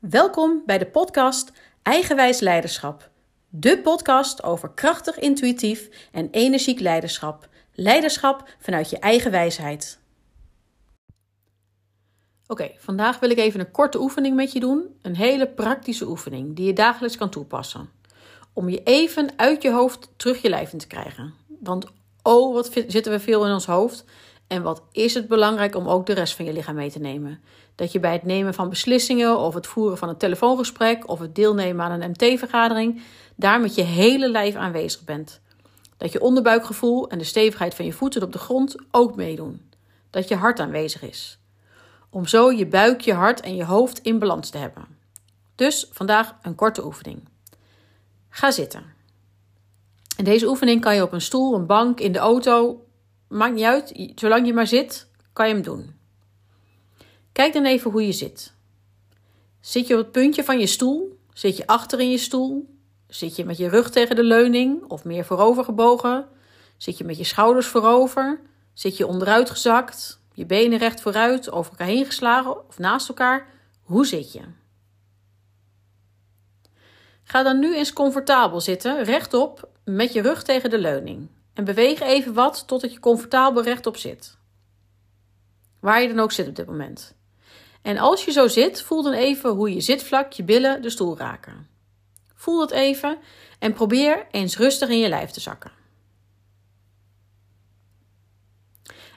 Welkom bij de podcast Eigenwijs Leiderschap. De podcast over krachtig, intuïtief en energiek leiderschap. Leiderschap vanuit je eigen wijsheid. Oké, vandaag wil ik even een korte oefening met je doen. Een hele praktische oefening die je dagelijks kan toepassen. Om je even uit je hoofd terug je lijf in te krijgen. Want oh, wat zitten we veel in ons hoofd. En wat is het belangrijk om ook de rest van je lichaam mee te nemen? Dat je bij het nemen van beslissingen of het voeren van een telefoongesprek of het deelnemen aan een MT-vergadering daar met je hele lijf aanwezig bent. Dat je onderbuikgevoel en de stevigheid van je voeten op de grond ook meedoen. Dat je hart aanwezig is. Om zo je buik, je hart en je hoofd in balans te hebben. Dus vandaag een korte oefening. Ga zitten. En deze oefening kan je op een stoel, een bank, in de auto maakt niet uit, zolang je maar zit, kan je hem doen. Kijk dan even hoe je zit. Zit je op het puntje van je stoel? Zit je achter in je stoel? Zit je met je rug tegen de leuning of meer voorover gebogen? Zit je met je schouders voorover? Zit je onderuit gezakt? Je benen recht vooruit, over elkaar heen geslagen of naast elkaar? Hoe zit je? Ga dan nu eens comfortabel zitten, rechtop, met je rug tegen de leuning. En beweeg even wat totdat je comfortabel rechtop zit. Waar je dan ook zit op dit moment. En als je zo zit, voel dan even hoe je zitvlak, je billen de stoel raken. Voel dat even en probeer eens rustig in je lijf te zakken.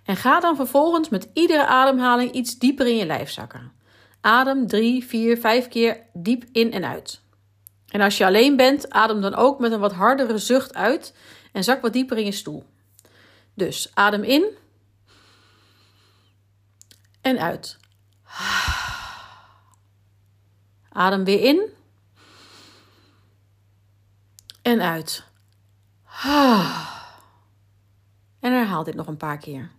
En ga dan vervolgens met iedere ademhaling iets dieper in je lijf zakken. Adem 3, 4, 5 keer diep in en uit. En als je alleen bent, adem dan ook met een wat hardere zucht uit en zak wat dieper in je stoel. Dus adem in en uit. Adem weer in en uit. En herhaal dit nog een paar keer.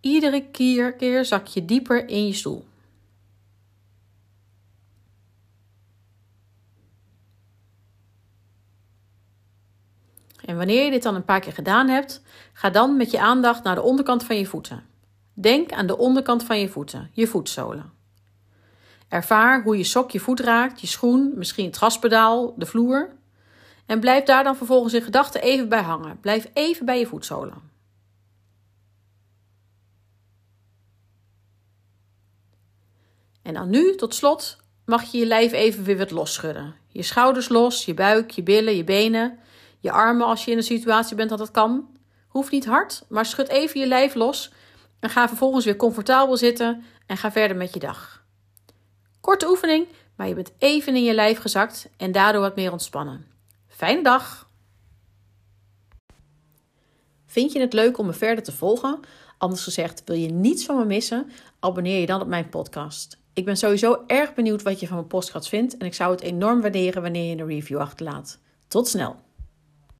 Iedere keer, keer zak je dieper in je stoel. En wanneer je dit dan een paar keer gedaan hebt, ga dan met je aandacht naar de onderkant van je voeten. Denk aan de onderkant van je voeten, je voetzolen. Ervaar hoe je sok je voet raakt, je schoen, misschien het gaspedaal, de vloer. En blijf daar dan vervolgens in gedachten even bij hangen. Blijf even bij je voetzolen. En dan nu, tot slot, mag je je lijf even weer wat losschudden. Je schouders los, je buik, je billen, je benen je armen als je in een situatie bent dat dat kan. Hoeft niet hard, maar schud even je lijf los en ga vervolgens weer comfortabel zitten en ga verder met je dag. Korte oefening, maar je bent even in je lijf gezakt en daardoor wat meer ontspannen. Fijne dag! Vind je het leuk om me verder te volgen? Anders gezegd, wil je niets van me missen? Abonneer je dan op mijn podcast. Ik ben sowieso erg benieuwd wat je van mijn podcast vindt en ik zou het enorm waarderen wanneer je een review achterlaat. Tot snel!